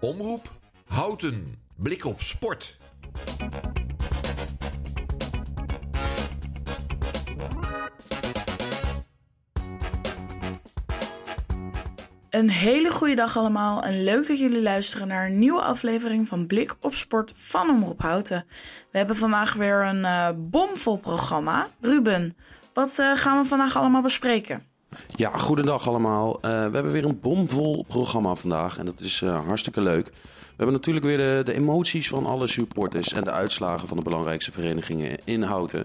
Omroep Houten. Blik op sport. Een hele goede dag allemaal en leuk dat jullie luisteren naar een nieuwe aflevering van Blik op Sport van Omroep Houten. We hebben vandaag weer een uh, bomvol programma. Ruben, wat uh, gaan we vandaag allemaal bespreken? Ja, goedendag allemaal. Uh, we hebben weer een bomvol programma vandaag en dat is hartstikke leuk. We hebben natuurlijk weer de, de, emoties van alle supporters en de uitslagen van de belangrijkste verenigingen in Houten.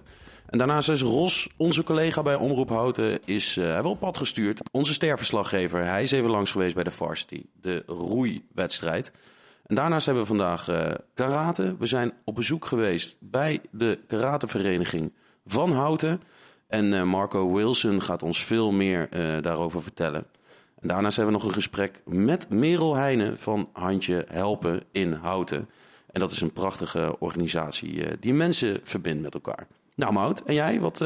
En daarnaast is Ros, onze collega bij Omroep Houten, is, hij wel op pad gestuurd. Onze sterverslaggever, hij is even langs geweest bij de Varsity, de roeiwedstrijd. En daarnaast hebben we vandaag karate. We zijn op bezoek geweest bij de karatevereniging van Houten. En uh, Marco Wilson gaat ons veel meer daarover vertellen. En daarnaast hebben we nog een gesprek met Merel Heijnen van Handje Helpen in Houten. En dat is een prachtige organisatie die mensen verbindt met elkaar. Nou, Mout, en jij? Wat,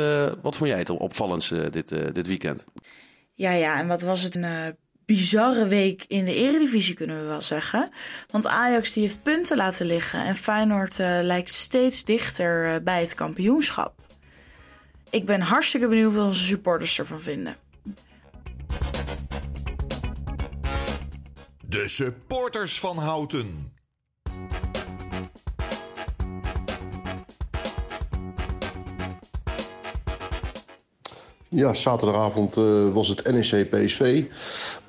wat vond jij het opvallendste dit, dit weekend? Ja, ja, en wat was het een bizarre week in de eredivisie, kunnen we wel zeggen. Want Ajax die heeft punten laten liggen en Feyenoord lijkt steeds dichter bij het kampioenschap. Ik ben hartstikke benieuwd wat onze supporters ervan vinden. De supporters van Houten. Ja, zaterdagavond uh, was het NEC PSV.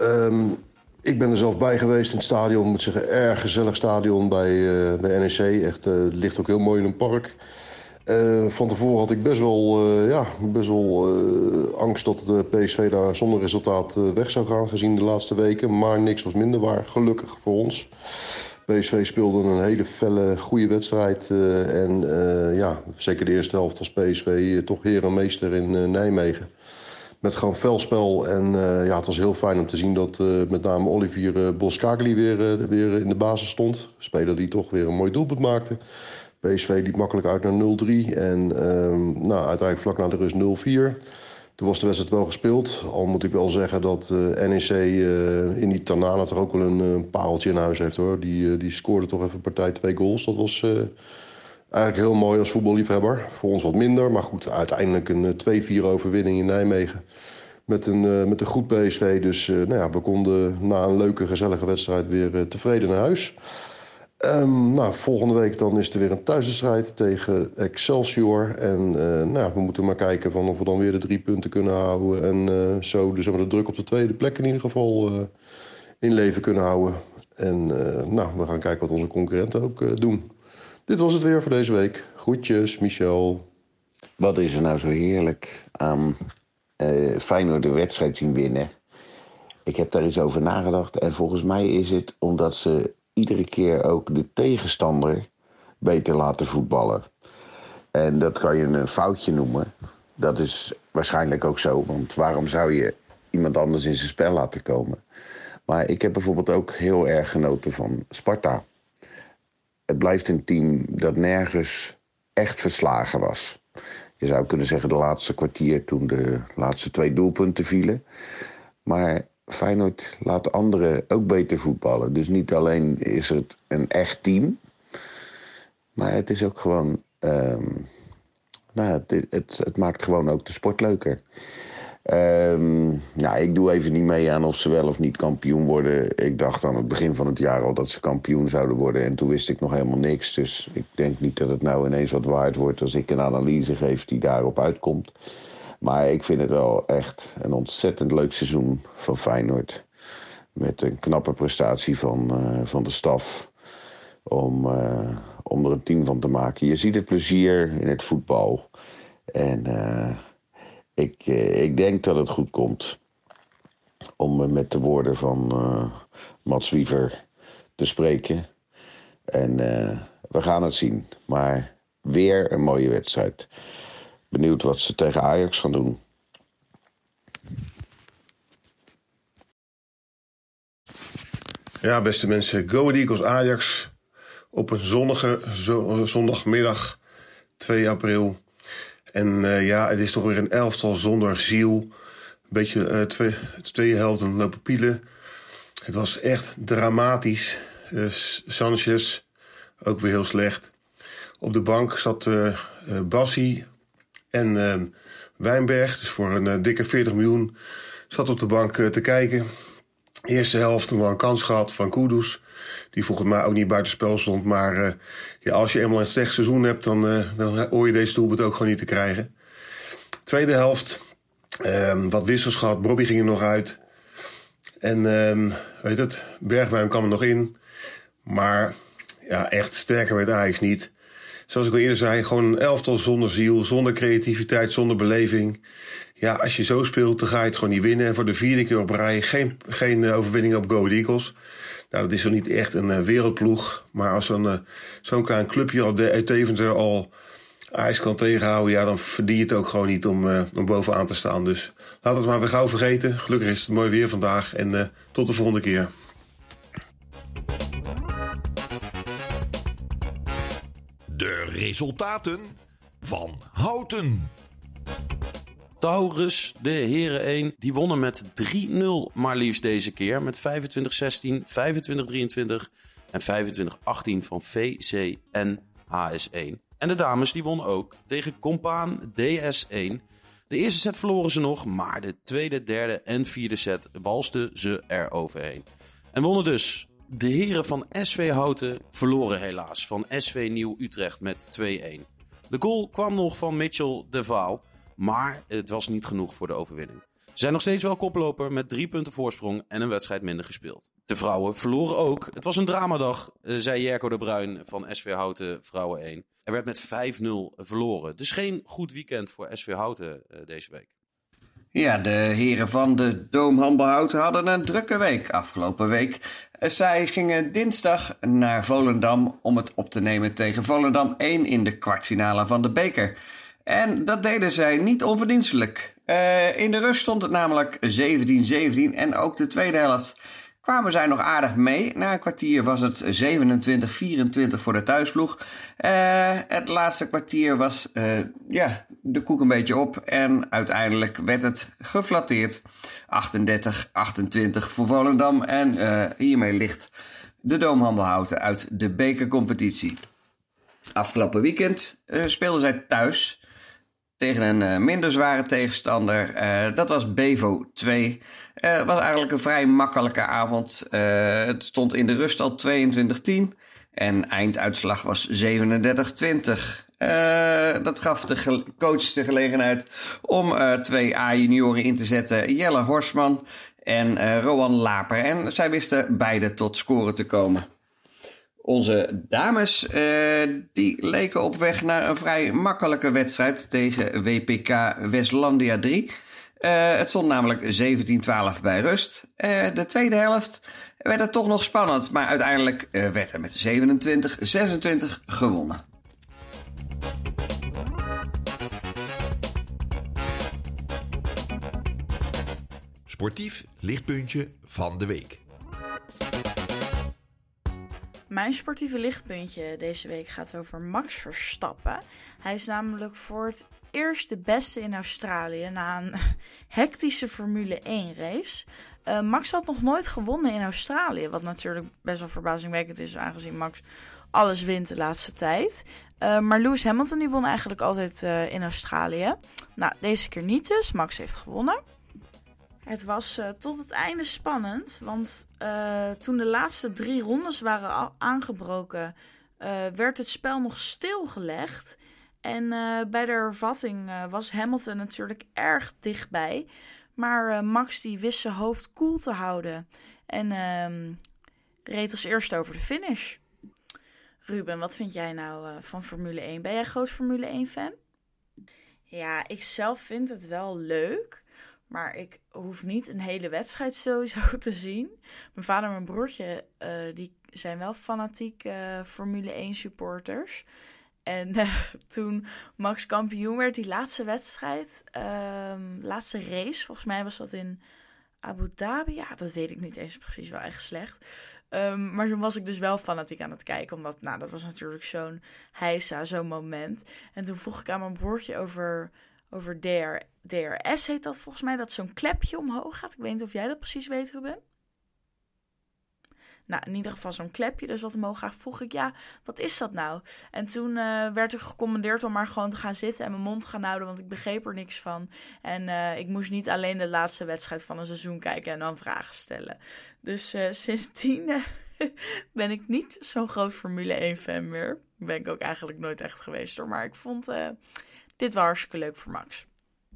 Um, ik ben er zelf bij geweest in het stadion. Ik moet zeggen, erg gezellig stadion bij, uh, bij NEC. Echt, uh, het ligt ook heel mooi in een park. Van tevoren had ik best wel, ja, best wel angst dat de PSV daar zonder resultaat weg zou gaan gezien de laatste weken. Maar niks was minder waar, gelukkig voor ons. PSV speelde een hele felle, goede wedstrijd. En ja, zeker de eerste helft was PSV toch heer en meester in Nijmegen. Met gewoon velspel. En ja, het was heel fijn om te zien dat met name Olivier Boskagli weer, weer in de basis stond. Speler die toch weer een mooi doelpunt maakte. PSV liep makkelijk uit naar 0-3. En ehm, nou, uiteindelijk vlak na de rust 0-4. Toen was de wedstrijd wel gespeeld. Al moet ik wel zeggen dat uh, NEC uh, in die Tanana toch ook wel een, een, pareltje in huis heeft. hoor. Die, die scoorde toch even partij twee goals. Dat was eigenlijk heel mooi als voetballiefhebber. Voor ons wat minder. Maar goed, uiteindelijk een 2-4 overwinning in Nijmegen. Met een, met een goed PSV. Dus nou ja, we konden na een leuke, gezellige wedstrijd weer tevreden naar huis. Um, nou, volgende week dan is er weer een thuiswedstrijd tegen Excelsior. En uh, nou, we moeten maar kijken van of we dan weer de drie punten kunnen houden. En uh, zo de druk op de tweede plek in ieder geval uh, in leven kunnen houden. En nou, we gaan kijken wat onze concurrenten ook doen. Dit was het weer voor deze week. Groetjes, Michel. Wat is er nou zo heerlijk aan Feyenoord de wedstrijd zien winnen? Ik heb daar eens over nagedacht. En volgens mij is het omdat ze iedere keer ook de tegenstander beter laten voetballen. En dat kan je een foutje noemen. Dat is waarschijnlijk ook zo, want waarom zou je iemand anders in zijn spel laten komen? Maar ik heb bijvoorbeeld ook heel erg genoten van Sparta. Het blijft een team dat nergens echt verslagen was. Je zou kunnen zeggen de laatste kwartier toen de laatste twee doelpunten vielen. Maar Feyenoord laat anderen ook beter voetballen. Dus niet alleen is het een echt team, maar het is ook gewoon. Um, nou, het, het, maakt gewoon ook de sport leuker. Um, nou, ik doe even niet mee aan of ze wel of niet kampioen worden. Ik dacht aan het begin van het jaar al dat ze kampioen zouden worden. En toen wist ik nog helemaal niks. Dus ik denk niet dat het nou ineens wat waard wordt als ik een analyse geef die daarop uitkomt. Maar ik vind het wel echt een ontzettend leuk seizoen van Feyenoord. Met een knappe prestatie van, uh, van de staf. Om, uh, om er een team van te maken. Je ziet het plezier in het voetbal. En uh, ik, ik denk dat het goed komt. Om met de woorden van Mats Wiever te spreken. En we gaan het zien. Maar weer een mooie wedstrijd. Benieuwd wat ze tegen Ajax gaan doen. Ja, beste mensen. Go Eagles Ajax op een zonnige zondagmiddag 2 april. En uh, ja, het is toch weer een elftal zonder ziel. Een beetje uh, twee, twee helften lopen pielen. Het was echt dramatisch. Sanchez, ook weer heel slecht. Op de bank zat Bassi en Wijnberg, dus voor een dikke 40 miljoen, zat op de bank te kijken. Eerste helft wel een kans gehad van Kudus. Die volgens mij ook niet buitenspel stond. Maar ja, als je eenmaal een slecht seizoen hebt, dan, dan hoor je deze doelpunt ook gewoon niet te krijgen. Tweede helft, um, wat wissels gehad. Bobby ging er nog uit. En um, weet het, Bergwijn kwam er nog in. Maar ja, echt sterker werd Ajax niet. Zoals ik al eerder zei, gewoon een elftal zonder ziel, zonder creativiteit, zonder beleving. Ja, als je zo speelt, dan ga je het gewoon niet winnen. En voor de vierde keer op rij geen, geen eh, overwinning op Go Eagles. Nou, dat is zo niet echt een uh, wereldploeg. Maar als zo'n uh, zo'n klein clubje al de, Deventer al ijs kan tegenhouden, ja, dan verdien je het ook gewoon niet om, om bovenaan te staan. Dus laat het maar weer gauw vergeten. Gelukkig is het mooi weer vandaag en tot de volgende keer. Resultaten van Houten. Taurus, de heren 1, die wonnen met 3-0 maar liefst deze keer. Met 25-16, 25-23 en 25-18 van VC en HS1. En de dames die wonnen ook tegen Compaan DS1. De eerste set verloren ze nog, maar de tweede, derde en vierde set walsten ze er overheen. En wonnen dus. De heren van SV Houten verloren helaas van SV Nieuw Utrecht met 2-1. De goal kwam nog van Mitchell de Vaal, maar het was niet genoeg voor de overwinning. Ze zijn nog steeds wel koploper met drie punten voorsprong en een wedstrijd minder gespeeld. De vrouwen verloren ook. Het was een dramadag, eh, zei Jerko de Bruin van SV Houten Vrouwen 1. Er werd met 5-0 verloren. Dus geen goed weekend voor SV Houten uh, deze week. Ja, de heren van de Doomhandelhouten hadden een drukke week afgelopen week. Zij gingen dinsdag naar Volendam om het op te nemen tegen Volendam 1 in de kwartfinale van de beker. En dat deden zij niet onverdienstelijk. Uh, in de rust stond het namelijk 17-17 en ook de tweede helft kwamen zij nog aardig mee. Na een kwartier was het 27-24 voor de thuisploeg. Uh, het laatste kwartier was uh, ja, de koek een beetje op. En uiteindelijk werd het geflatteerd. 38-28 voor Volendam. En uh, hiermee ligt de Doomhandelhouten uit de bekercompetitie. Afgelopen weekend speelden zij thuis tegen een uh, minder zware tegenstander. Uh, dat was Bevo 2. Het uh, was eigenlijk een vrij makkelijke avond. het stond in de rust al 22-10 en einduitslag was 37-20. dat gaf de coach de gelegenheid om twee A-junioren in te zetten. Jelle Horsman en Rowan Laper. En zij wisten beide tot scoren te komen. Onze dames uh, die leken op weg naar een vrij makkelijke wedstrijd tegen WPK Westlandia 3. Uh, het stond namelijk 17-12 bij rust. Uh, de tweede helft werd het toch nog spannend, maar uiteindelijk werd er met 27-26 gewonnen. Sportief lichtpuntje van de week. Mijn sportieve lichtpuntje deze week gaat over Max Verstappen. Hij is namelijk voor het eerst de beste in Australië na een hectische Formule 1 race. Uh, Max had nog nooit gewonnen in Australië, wat natuurlijk best wel verbazingwekkend is, aangezien Max alles wint de laatste tijd. Uh, maar Lewis Hamilton die won eigenlijk altijd uh, in Australië. Nou, deze keer niet dus. Max heeft gewonnen. Het was uh, tot het einde spannend, want uh, toen de laatste drie rondes waren aangebroken, uh, werd het spel nog stilgelegd. En bij de hervatting was Hamilton natuurlijk erg dichtbij. Maar Max die wist zijn hoofd koel te houden en ehm, reed als eerste over de finish. Ruben, wat vind jij nou van Formule 1? Ben jij groot Formule 1 fan? Ja, ik zelf vind het wel leuk. Maar ik hoef niet een hele wedstrijd sowieso te zien. Mijn vader en mijn broertje, uh, die zijn wel fanatiek uh, Formule 1 supporters. En uh, toen Max kampioen werd, die laatste wedstrijd, um, laatste race, volgens mij was dat in Abu Dhabi. Ja, dat weet ik niet eens precies, wel echt slecht. Um, maar toen was ik dus wel fanatiek aan het kijken, omdat, nou, dat was natuurlijk zo'n heisa, zo'n moment. En toen vroeg ik aan mijn broertje over over DR, DRS heet dat volgens mij, dat zo'n klepje omhoog gaat. Ik weet niet of jij dat precies weet, Ruben. nou, in ieder geval zo'n klepje, dus wat omhoog gaat. Vroeg ik, ja, wat is dat nou? En toen uh, werd er gecommandeerd om maar gewoon te gaan zitten en mijn mond gaan houden, want ik begreep er niks van. En uh, ik moest niet alleen de laatste wedstrijd van een seizoen kijken en dan vragen stellen. Dus uh, sindsdien ben ik niet zo'n groot Formule 1-fan meer. Ben ik ook eigenlijk nooit echt geweest hoor. Maar ik vond dit wel hartstikke leuk voor Max.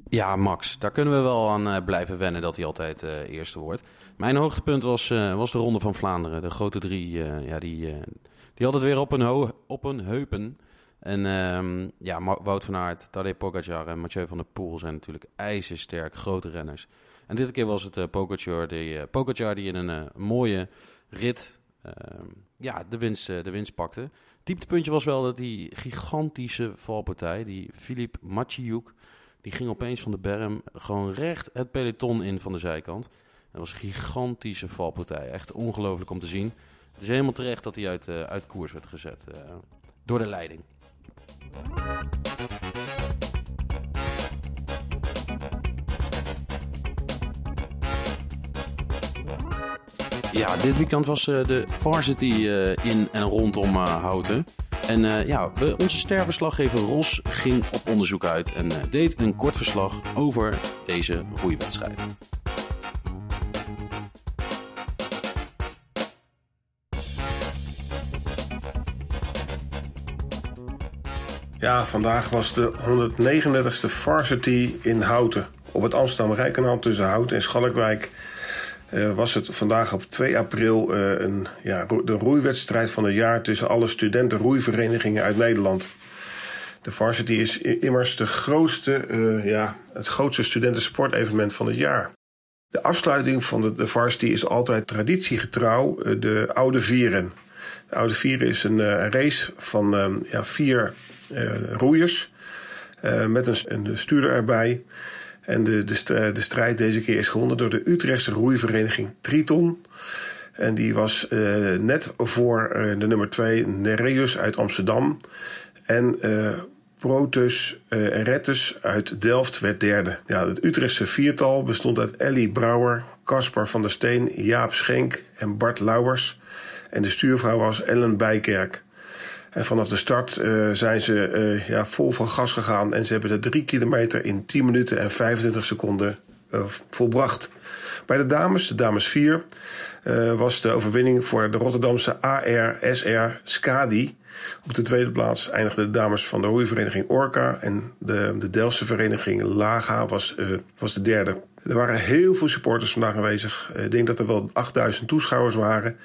Ja, Max, daar kunnen we wel aan uh, blijven wennen dat hij altijd uh, eerste wordt. Mijn hoogtepunt was, was de Ronde van Vlaanderen. De grote drie, ja, die, die had het weer op hun, op hun heupen. En um, ja, Wout van Aert, Tadej Pogacar en Mathieu van der Poel zijn natuurlijk ijzersterk, grote renners. En dit keer was het Pogacar, die, Pogacar die in een mooie rit ja, de, winst, de winst pakte. Dieptepuntje was wel dat die gigantische valpartij, die Filip Maciuk, die ging opeens van de berm gewoon recht het peloton in van de zijkant. Dat was een gigantische valpartij. Echt ongelooflijk om te zien. Het is helemaal terecht dat hij uit, uit koers werd gezet door de leiding. Ja, dit weekend was uh, de varsity uh, in en rondom uh, Houten. En ja, onze sterverslaggever Ros ging op onderzoek uit en deed een kort verslag over deze roeiwedstrijd. Ja, vandaag was de 139ste Varsity in Houten. Op het Amsterdam-Rijkanaal tussen Houten en Schalkwijk was het vandaag op 2 april uh, een, ja, de roeiwedstrijd van het jaar tussen alle studentenroeiverenigingen uit Nederland. De Varsity is immers de grootste, uh, ja, het grootste studentensportevenement van het jaar. De afsluiting van de, de Varsity is altijd traditiegetrouw de Oude Vieren. De Oude Vieren is een race van ja, vier roeiers met een, een stuurder erbij. En de, de, strijd deze keer is gewonnen door de Utrechtse roeivereniging Triton. En die was uh, net voor uh, de nummer 2 Nereus uit Amsterdam. En uh, Protus Rettus uit Delft werd derde. Ja, het Utrechtse viertal bestond uit Ellie Brouwer, Caspar van der Steen, Jaap Schenk en Bart Lauwers. En de stuurvrouw was Ellen Bijkerk. En vanaf de start uh, zijn ze uh, ja, vol van gas gegaan. En ze hebben de drie kilometer in 10 minuten en 25 seconden uh, volbracht. Bij de dames, de dames 4, was de overwinning voor de Rotterdamse AR-SR Skadi. Op de tweede plaats eindigden de dames van de roeivereniging Orca. En de, de Delftse vereniging Laga was, was de derde. Er waren heel veel supporters vandaag aanwezig. Ik denk dat er wel 8000 toeschouwers waren.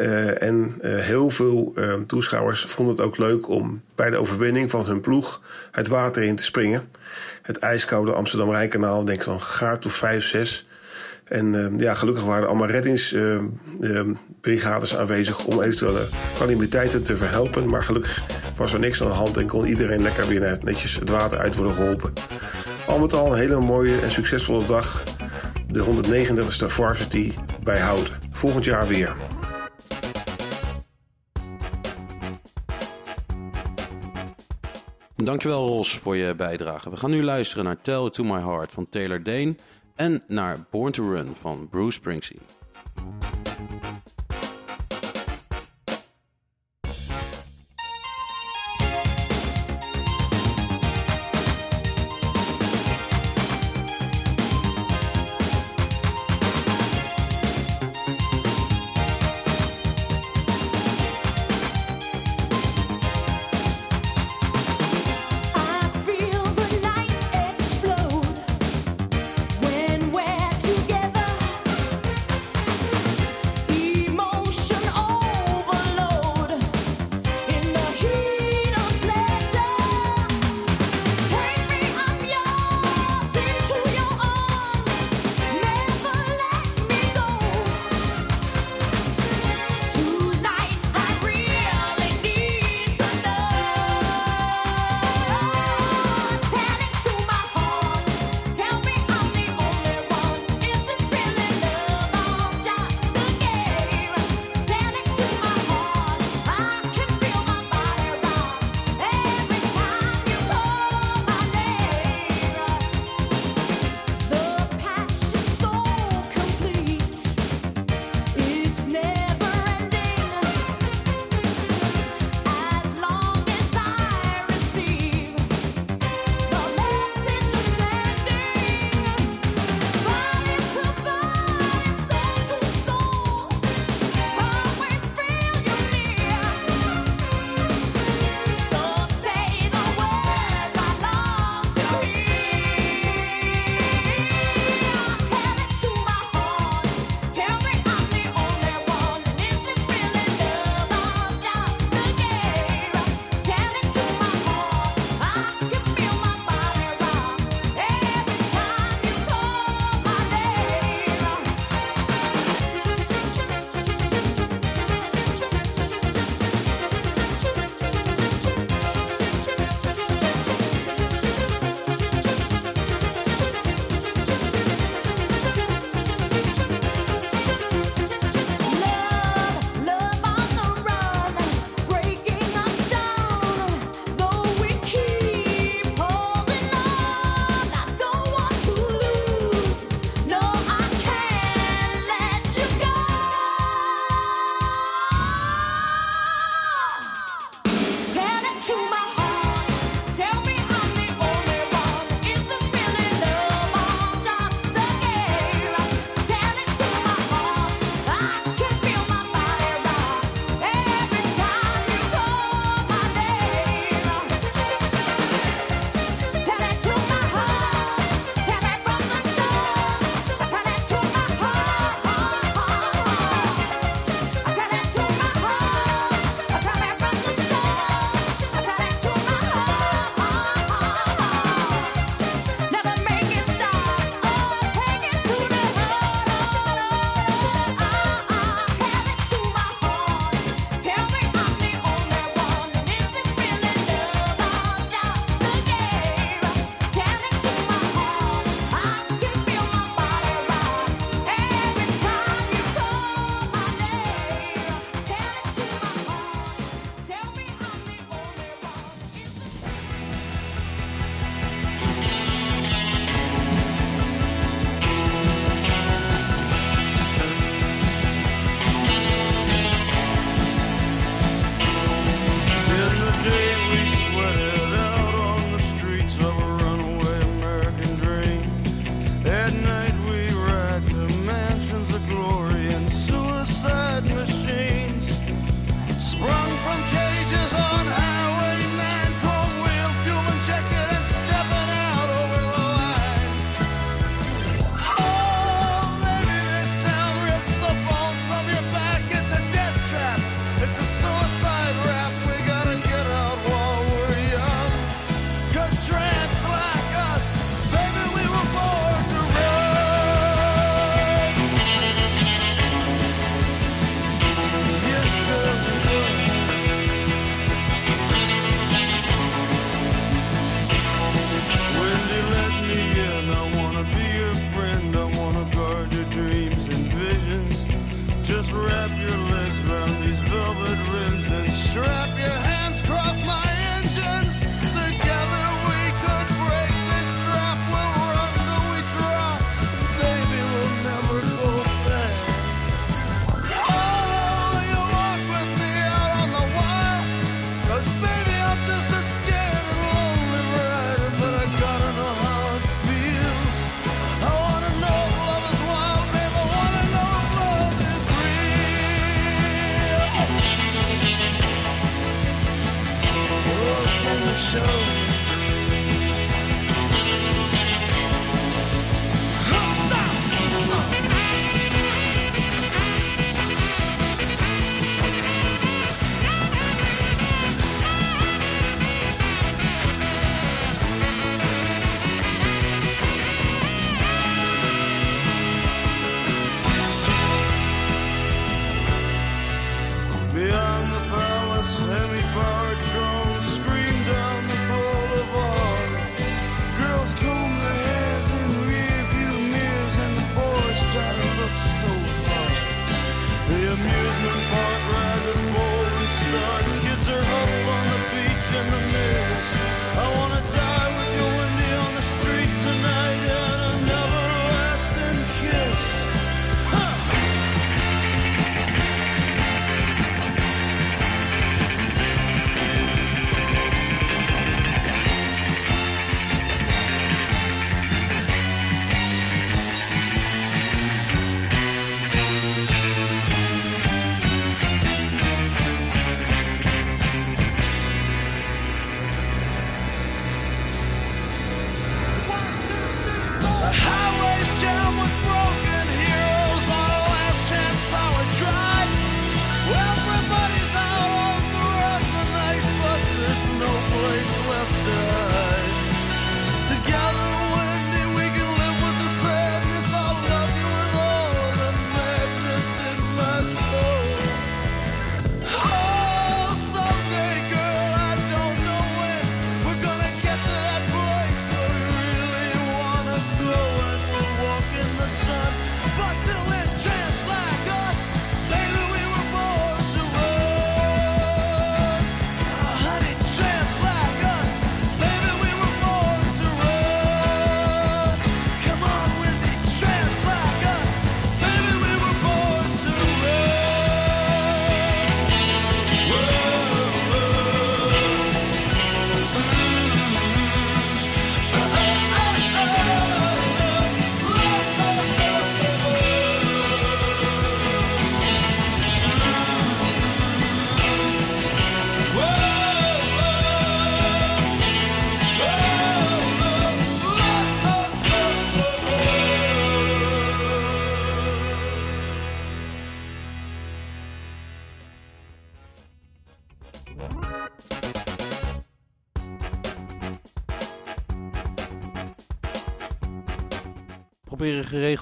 Uh, en uh, heel veel uh, toeschouwers vonden het ook leuk om bij de overwinning van hun ploeg het water in te springen. Het ijskoude Amsterdam-Rijnkanaal, denk zo'n graad of 5, 6. En ja, gelukkig waren er allemaal reddingsbrigades aanwezig om eventuele calamiteiten te verhelpen. Maar gelukkig was er niks aan de hand en kon iedereen lekker weer netjes het water uit worden geholpen. Al met al een hele mooie en succesvolle dag. De 139ste Varsity bij Houten. Volgend jaar weer. Dankjewel Ros voor je bijdrage. We gaan nu luisteren naar Tell It To My Heart van Taylor Dane en naar Born To Run van Bruce Springsteen.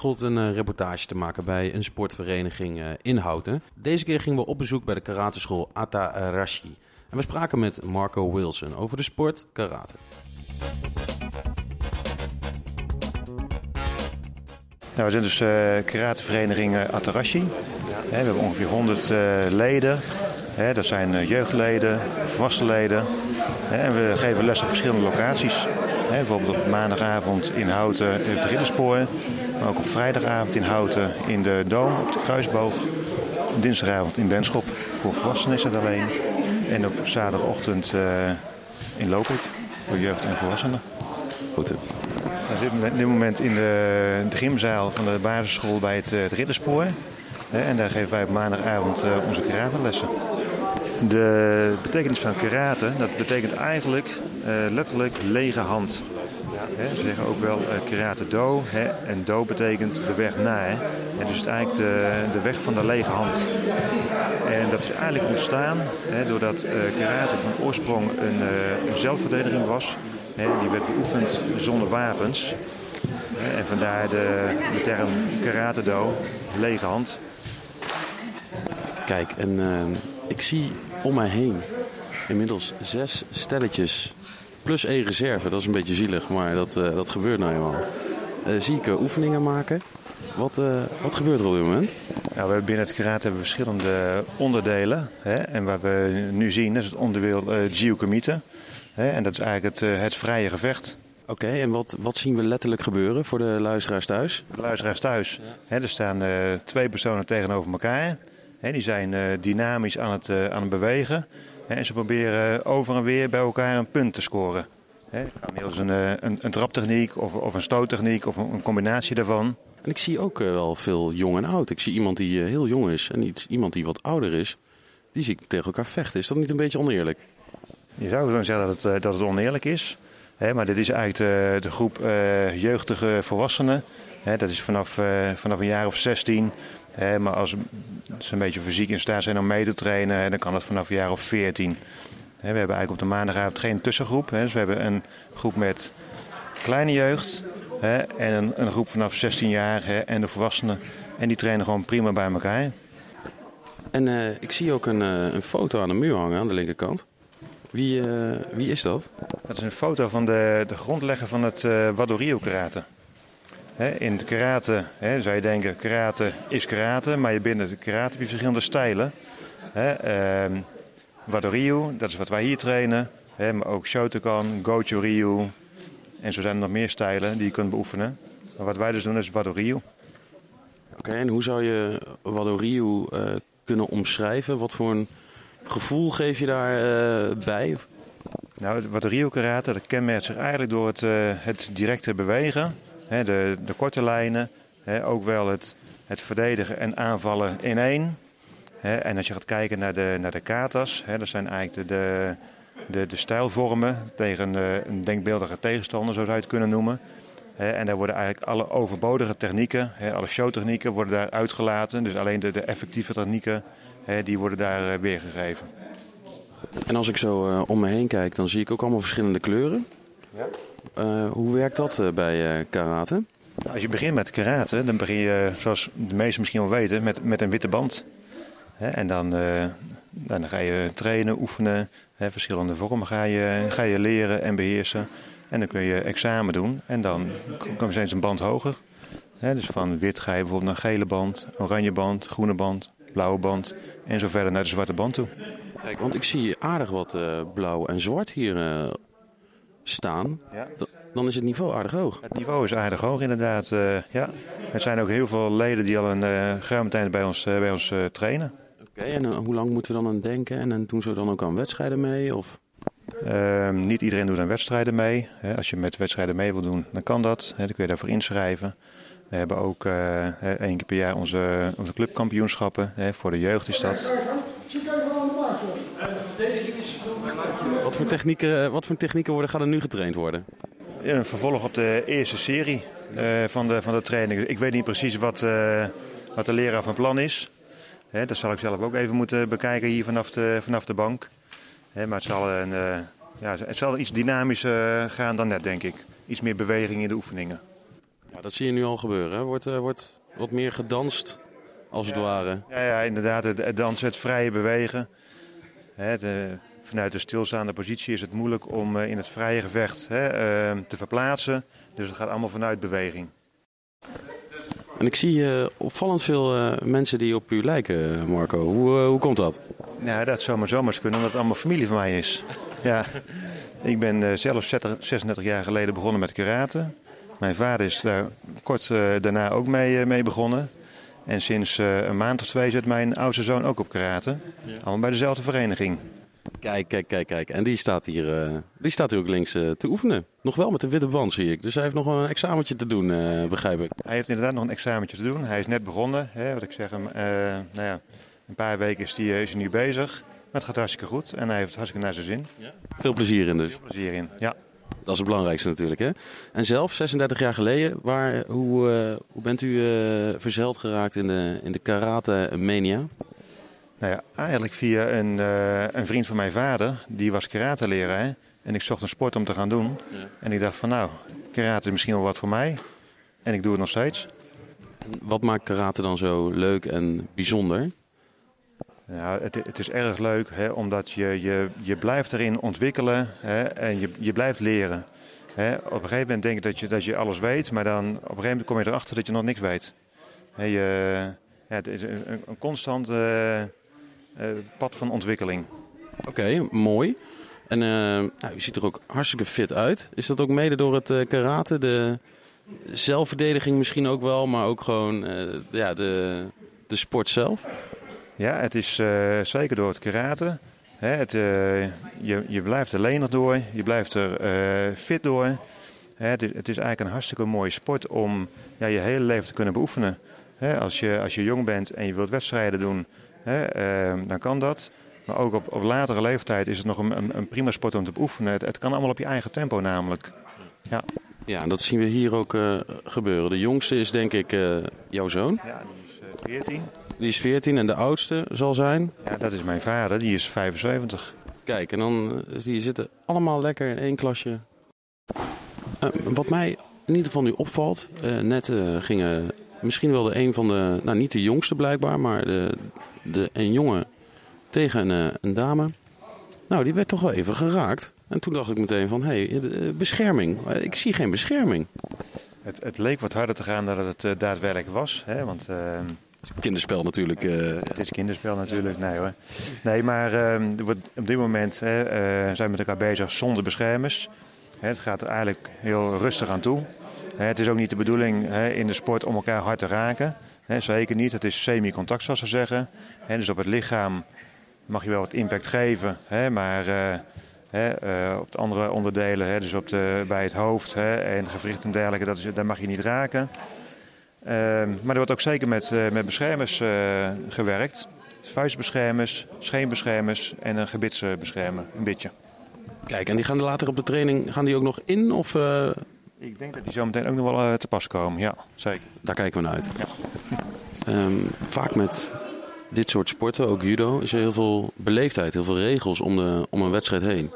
Geregeld een uh, reportage te maken bij een sportvereniging uh, in Houten. Deze keer gingen we op bezoek bij de karateschool Atarashi. En we spraken met Marco Wilson over de sport karate. Nou, we zijn dus uh, karatevereniging Atarashi. we hebben ongeveer 100 leden. dat zijn jeugdleden, volwassen leden. en we geven les op verschillende locaties bijvoorbeeld op maandagavond in Houten op de Ridderspoor. Maar ook op vrijdagavond in Houten in de Doom op de Kruisboog. Dinsdagavond in Benschop. Voor volwassenen is het alleen. En op zaterdagochtend uh, in Lopik voor jeugd en volwassenen. Goed. We zitten op dit moment in de, de gymzaal van de basisschool bij het, het Ridderspoor. En daar geven wij op maandagavond uh, onze karatelessen. De betekenis van karate, dat betekent eigenlijk uh, letterlijk lege hand. Ze zeggen ook wel uh, karate do. Hè, en do betekent de weg naar. En dus eigenlijk de, de weg van de lege hand. En dat is eigenlijk ontstaan doordat uh, karate van oorsprong een, een zelfverdediging was. Die werd beoefend zonder wapens. En vandaar de, de term karate do, lege hand. Kijk, en ik zie om mij heen inmiddels zes stelletjes plus één reserve. Dat is een beetje zielig, maar dat, uh, dat gebeurt nou eenmaal. Uh, zie ik uh, oefeningen maken. Wat, wat gebeurt er op dit moment? Nou, we hebben binnen het karate hebben verschillende onderdelen. Hè? En wat we nu zien is het onderdeel uh. En dat is eigenlijk het, het vrije gevecht. Oké, okay, en wat, wat zien we letterlijk gebeuren voor de luisteraars thuis? De luisteraars thuis. Ja. Er staan twee personen tegenover elkaar. Hè, die zijn dynamisch aan het, aan het bewegen. En ze proberen over en weer bij elkaar een punt te scoren. Het middels een, eh, een, een traptechniek of, of een stoottechniek of een combinatie daarvan. En ik zie ook eh, wel veel jong en oud. Ik zie iemand die eh, heel jong is en iets, iemand die wat ouder is. Die zie ik tegen elkaar vechten. Is dat niet een beetje oneerlijk? Je zou gewoon zeggen dat het, dat het oneerlijk is. maar dit is eigenlijk de, de groep jeugdige volwassenen. dat is vanaf, vanaf een jaar of 16 maar als ze een beetje fysiek in staat zijn om mee te trainen, dan kan dat vanaf een jaar of 14. we hebben eigenlijk op de maandagavond geen tussengroep. dus we hebben een groep met kleine jeugd en een, een, groep vanaf 16 jaar en de volwassenen. En die trainen gewoon prima bij elkaar. En uh, ik zie ook een, uh, een, foto aan de muur hangen aan de linkerkant. Wie, uh, wie is dat? Dat is een foto van de, de grondlegger van het uh, Wadorio in het karate zou je denken, karate is karate, maar je binnen de karate heb je verschillende stijlen. Hè, um, Wado dat is wat wij hier trainen, maar ook Shotokan, Goju Ryu. En zo zijn er nog meer stijlen die je kunt beoefenen. Maar wat wij dus doen is Wado Oké, en hoe zou je Wado uh, kunnen omschrijven? Wat voor een gevoel geef je daarbij? Uh, bij? nou, het Wado karate dat kenmerkt zich eigenlijk door het, uh, het directe bewegen de, de korte lijnen, ook wel het, het verdedigen en aanvallen in één. en als je gaat kijken naar de, naar de katas, dat zijn eigenlijk de, de, de, de stijlvormen tegen een denkbeeldige tegenstander, zo zou je het kunnen noemen. en daar worden eigenlijk alle overbodige technieken, alle showtechnieken worden daar uitgelaten. Dus alleen de, de effectieve technieken, die worden daar eh, weergegeven. En als ik zo uh, om me heen kijk, dan zie ik ook allemaal verschillende kleuren. Ja. Uh, hoe werkt dat uh, bij uh, karate? Als je begint met karate, dan begin je, zoals de meesten misschien wel weten, met, met een witte band. En dan, dan ga je trainen, oefenen. Verschillende vormen ga je, ga je leren en beheersen. En dan kun je examen doen. En dan kom je eens een band hoger. Dus van wit ga je bijvoorbeeld naar gele band, oranje band, groene band, blauwe band. En zo verder naar de zwarte band toe. Kijk, want ik zie aardig wat blauw en zwart hier staan, ja. dan is het niveau aardig hoog. Het niveau is aardig hoog, inderdaad. Uh, ja. Er zijn ook heel veel leden die al een uh, geruime tijd bij ons, uh, bij ons trainen. Oké, en hoe lang moeten we dan aan denken? En, en doen ze dan ook aan wedstrijden mee? Of? Ehm, niet iedereen doet aan wedstrijden mee. als je met wedstrijden mee wil doen, dan kan dat. dan kun je daarvoor inschrijven. We hebben ook één keer per jaar onze, onze clubkampioenschappen. voor de jeugd is dat. Wat voor technieken, eh, wat voor technieken worden, gaan er nu getraind worden? Een vervolg op de eerste serie uh, van, de, van de training. Ik weet niet precies wat, uh, wat de leraar van plan is. Hè, dat zal ik zelf ook even moeten bekijken hier vanaf de, vanaf de bank. Hè, maar het zal, een, uh, ja, het zal iets dynamischer gaan dan net, denk ik. Iets meer beweging in de oefeningen. Ja, dat zie je nu al gebeuren. Hè? Wordt, wordt wat meer gedanst, als het ware. Ja, ja inderdaad. Het, het dansen, het vrije bewegen. Hè, de, vanuit de stilstaande positie is het moeilijk om uh, in het vrije gevecht hè, uh, te verplaatsen. Dus het gaat allemaal vanuit beweging. En ik zie uh, opvallend veel uh, mensen die op u lijken, Marco. Hoe, uh, hoe komt dat? Nou, dat zou maar zomaar kunnen, omdat het allemaal familie van mij is. ja, ik ben zelf 36 jaar geleden begonnen met karate. Mijn vader is daar kort daarna ook mee, mee begonnen. En sinds een maand of twee zit mijn oudste zoon ook op karate. Ja. Allemaal bij dezelfde vereniging. Kijk, kijk, kijk, kijk. En die staat hier, uh, die staat hier ook links uh, te oefenen. Nog wel met een witte band, zie ik. Dus hij heeft nog een examentje te doen, uh, begrijp ik. Hij heeft inderdaad nog een examentje te doen. Hij is net begonnen. Hè, wat ik zeg, hem, nou ja, een paar weken is hij, is hij nu bezig. Maar het gaat hartstikke goed en hij heeft hartstikke naar zijn zin. Ja. Veel plezier in dus. Veel plezier in, ja. Dat is het belangrijkste natuurlijk. Hè? En zelf, 36 jaar geleden, waar, hoe, hoe bent u verzeild geraakt in de, in de karate mania? Nou ja, eigenlijk via een, uh, een vriend van mijn vader, die was karate leraar. En ik zocht een sport om te gaan doen. Ja. En ik dacht van nou, karate is misschien wel wat voor mij. En ik doe het nog steeds. Wat maakt karate dan zo leuk en bijzonder? Nou, het, het is erg leuk, hè, omdat je, je, je blijft erin ontwikkelen hè, en je, je blijft leren. Hè, op een gegeven moment denk je dat, je dat je alles weet, maar dan op een gegeven moment kom je erachter dat je nog niks weet. Hè, je, ja, het is een, een constant... Uh, uh, pad van ontwikkeling. Oké, okay, mooi. En uh, nou, u ziet er ook hartstikke fit uit. Is dat ook mede door het uh, karate? De zelfverdediging misschien ook wel, maar ook gewoon ja, de, de sport zelf? Ja, het is zeker door het karate. Hè, het, je, je blijft er lenig door, je blijft er fit door. Hè, het, is, het is eigenlijk een hartstikke mooie sport om ja, je hele leven te kunnen beoefenen. Hè, als, je, als je jong bent en je wilt wedstrijden doen, Hè, uh, dan kan dat. Maar ook op, op latere leeftijd is het nog een, een, een prima sport om te beoefenen. Het, het, kan allemaal op je eigen tempo namelijk. Ja, ja en dat zien we hier ook uh, gebeuren. De jongste is denk ik uh, jouw zoon. Ja, die is 14. Die is 14 en de oudste zal zijn? Ja, dat is mijn vader. Die is 75. Kijk, en dan die zitten allemaal lekker in één klasje. wat mij in ieder geval nu opvalt, net gingen misschien wel de een van de, nou niet de jongste blijkbaar, maar de, de, een jongen tegen een, een dame. Nou, die werd toch wel even geraakt. En toen dacht ik meteen van, hé, hey, bescherming. Ik zie geen bescherming. Het, het, leek wat harder te gaan dan het uh, daadwerkelijk was. Hè? Want, uh, kinderspel natuurlijk. Uh... Het is kinderspel natuurlijk, nee hoor. Nee, maar op dit moment hè, zijn we met elkaar bezig zonder beschermers. Het gaat er eigenlijk heel rustig aan toe. Het is ook niet de bedoeling in de sport om elkaar hard te raken. Zeker niet. Het is semi-contact, zoals ze zeggen. Dus op het lichaam mag je wel wat impact geven. Maar uh, op de andere onderdelen, dus op de, bij het hoofd en gewricht en dergelijke, dat daar mag je niet raken. Ehm, maar er wordt ook zeker met, met beschermers gewerkt. Vuistbeschermers, scheenbeschermers en een gebitsbeschermer, een bitje. Kijk, en die gaan later op de training gaan die ook nog in? Of, ik denk dat die zo meteen ook nog wel uh, te pas komen, ja, zeker. Daar kijken we naar uit. Ja. Um, vaak met dit soort sporten, ook judo, is er heel veel beleefdheid, heel veel regels om, de, om een wedstrijd heen.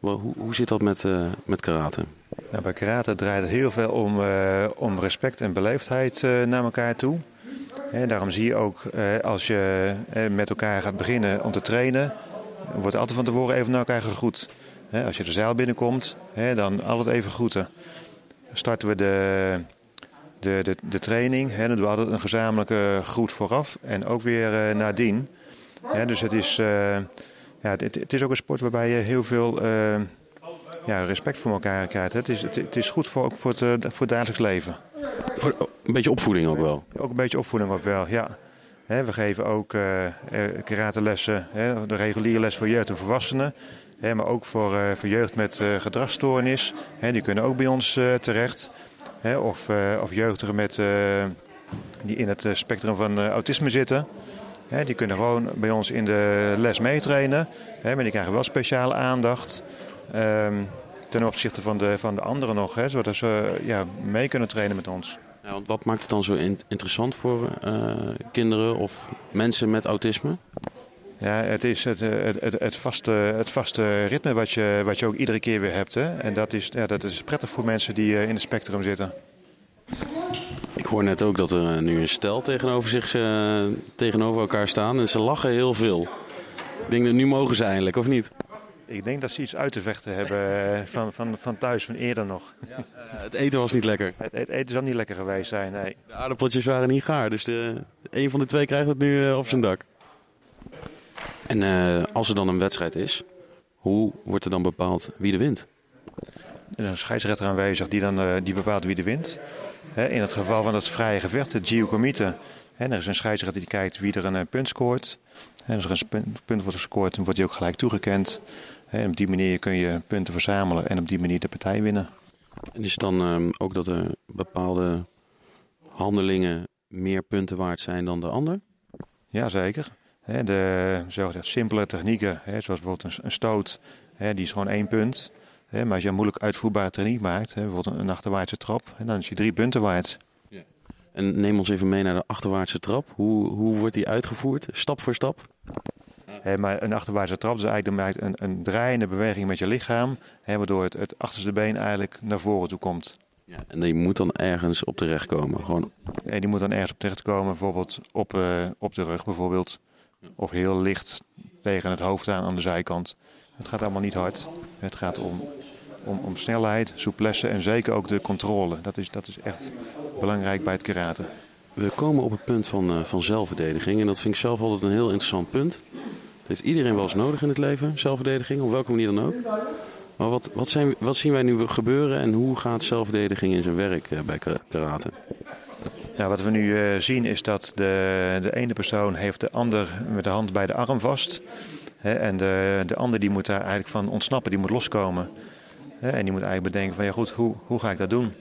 Hoe, hoe zit dat met, uh, met karate? Nou, bij karate draait het heel veel om, uh, om respect en beleefdheid naar elkaar toe. He, daarom zie je ook als je met elkaar gaat beginnen om te trainen, wordt altijd van tevoren even naar elkaar gegroet. Als je de zaal binnenkomt, dan altijd even groeten starten we de, de, de, de training. Dan doen we altijd een gezamenlijke groet vooraf en ook weer uh, nadien. Dus het is, uh, ja, het, het, is ook een sport waarbij je heel veel uh, ja, respect voor elkaar krijgt. Het is, het, het is goed voor, ook voor, het, voor het dagelijks leven. Voor een beetje opvoeding ook wel? Ook een beetje opvoeding ook wel, ja. We geven ook karatelessen, de reguliere les voor jeugd en volwassenen maar ook voor, uh, voor jeugd met uh, gedragsstoornis. die kunnen ook bij ons uh, terecht. of, of jeugdigen met, die in het spectrum van autisme zitten. die kunnen gewoon bij ons in de les meetrainen. maar die krijgen wel speciale aandacht. Um, ten opzichte van de, van de anderen nog. zodat ze ja, mee kunnen trainen met ons. Ja, wat maakt het dan zo in interessant voor kinderen of mensen met autisme? Ja, het is het, het, het, het, vaste, het vaste ritme wat je, wat je ook iedere keer weer hebt. Hè? En dat is, ja, dat is prettig voor mensen die in het spectrum zitten. Ik hoor net ook dat er eh, nu een stel tegenover, zich, eh, tegenover elkaar staan en ze lachen heel veel. Ik denk dat nu mogen ze eindelijk, of niet? Ik denk dat ze iets uit te vechten hebben eh, van, van, van thuis, van eerder nog. Eh, het eten was niet lekker. Het, het eten zal niet lekker geweest zijn, nee. De aardappeltjes waren niet gaar, dus de, een van de twee krijgt het nu eh, op zijn dak. En eh, als er dan een wedstrijd is, hoe wordt er dan bepaald wie er wint? Er is een scheidsrechter aanwezig die, dan, eh, die bepaalt wie er wint. Hè, in het geval van het vrije gevecht, het Gio-comité. Er is een scheidsrechter die kijkt wie er een eh, punt scoort. En als er een punt, wordt gescoord, dan wordt die ook gelijk toegekend. En op die manier kun je punten verzamelen en op die manier de partij winnen. En is het dan ehm, ook dat er bepaalde handelingen meer punten waard zijn dan de ander? Jazeker. Hè, De zogezegd simpele technieken, hè, zoals bijvoorbeeld een, een stoot, hè, die is gewoon één punt. Hè, Maar als je een moeilijk uitvoerbare techniek maakt, hè, bijvoorbeeld een, een achterwaartse trap, hè, dan is die drie punten waard. En neem ons even mee naar de achterwaartse trap. Hoe, hoe wordt die uitgevoerd? Stap voor stap? Hè, maar een achterwaartse trap is eigenlijk een, een draaiende beweging met je lichaam, hè, waardoor het, het achterste been eigenlijk naar voren toe komt. Ja, en die moet dan ergens op terechtkomen. Gewoon, En die moet dan ergens op terechtkomen, bijvoorbeeld op, eh, op de rug bijvoorbeeld. Of heel licht tegen het hoofd aan aan de zijkant. Het gaat allemaal niet hard. Het gaat om, om, om snelheid, souplesse en zeker ook de controle. Dat is, dat is echt belangrijk bij het karate. we komen op het punt van, eh, van zelfverdediging. En dat vind ik zelf altijd een heel interessant punt. Dat heeft iedereen wel eens nodig in het leven, zelfverdediging, op welke manier dan ook. Maar wat, wat, zijn, wat zien wij nu gebeuren en hoe gaat zelfverdediging in zijn werk eh, bij ka- karate? Nou, wat we nu eh, zien is dat de, de ene persoon heeft de ander met de hand bij de arm vast. Hè, en de, de ander die moet daar eigenlijk van ontsnappen, die moet loskomen. Hè, en die moet eigenlijk bedenken van ja goed, hoe, hoe ga ik dat doen?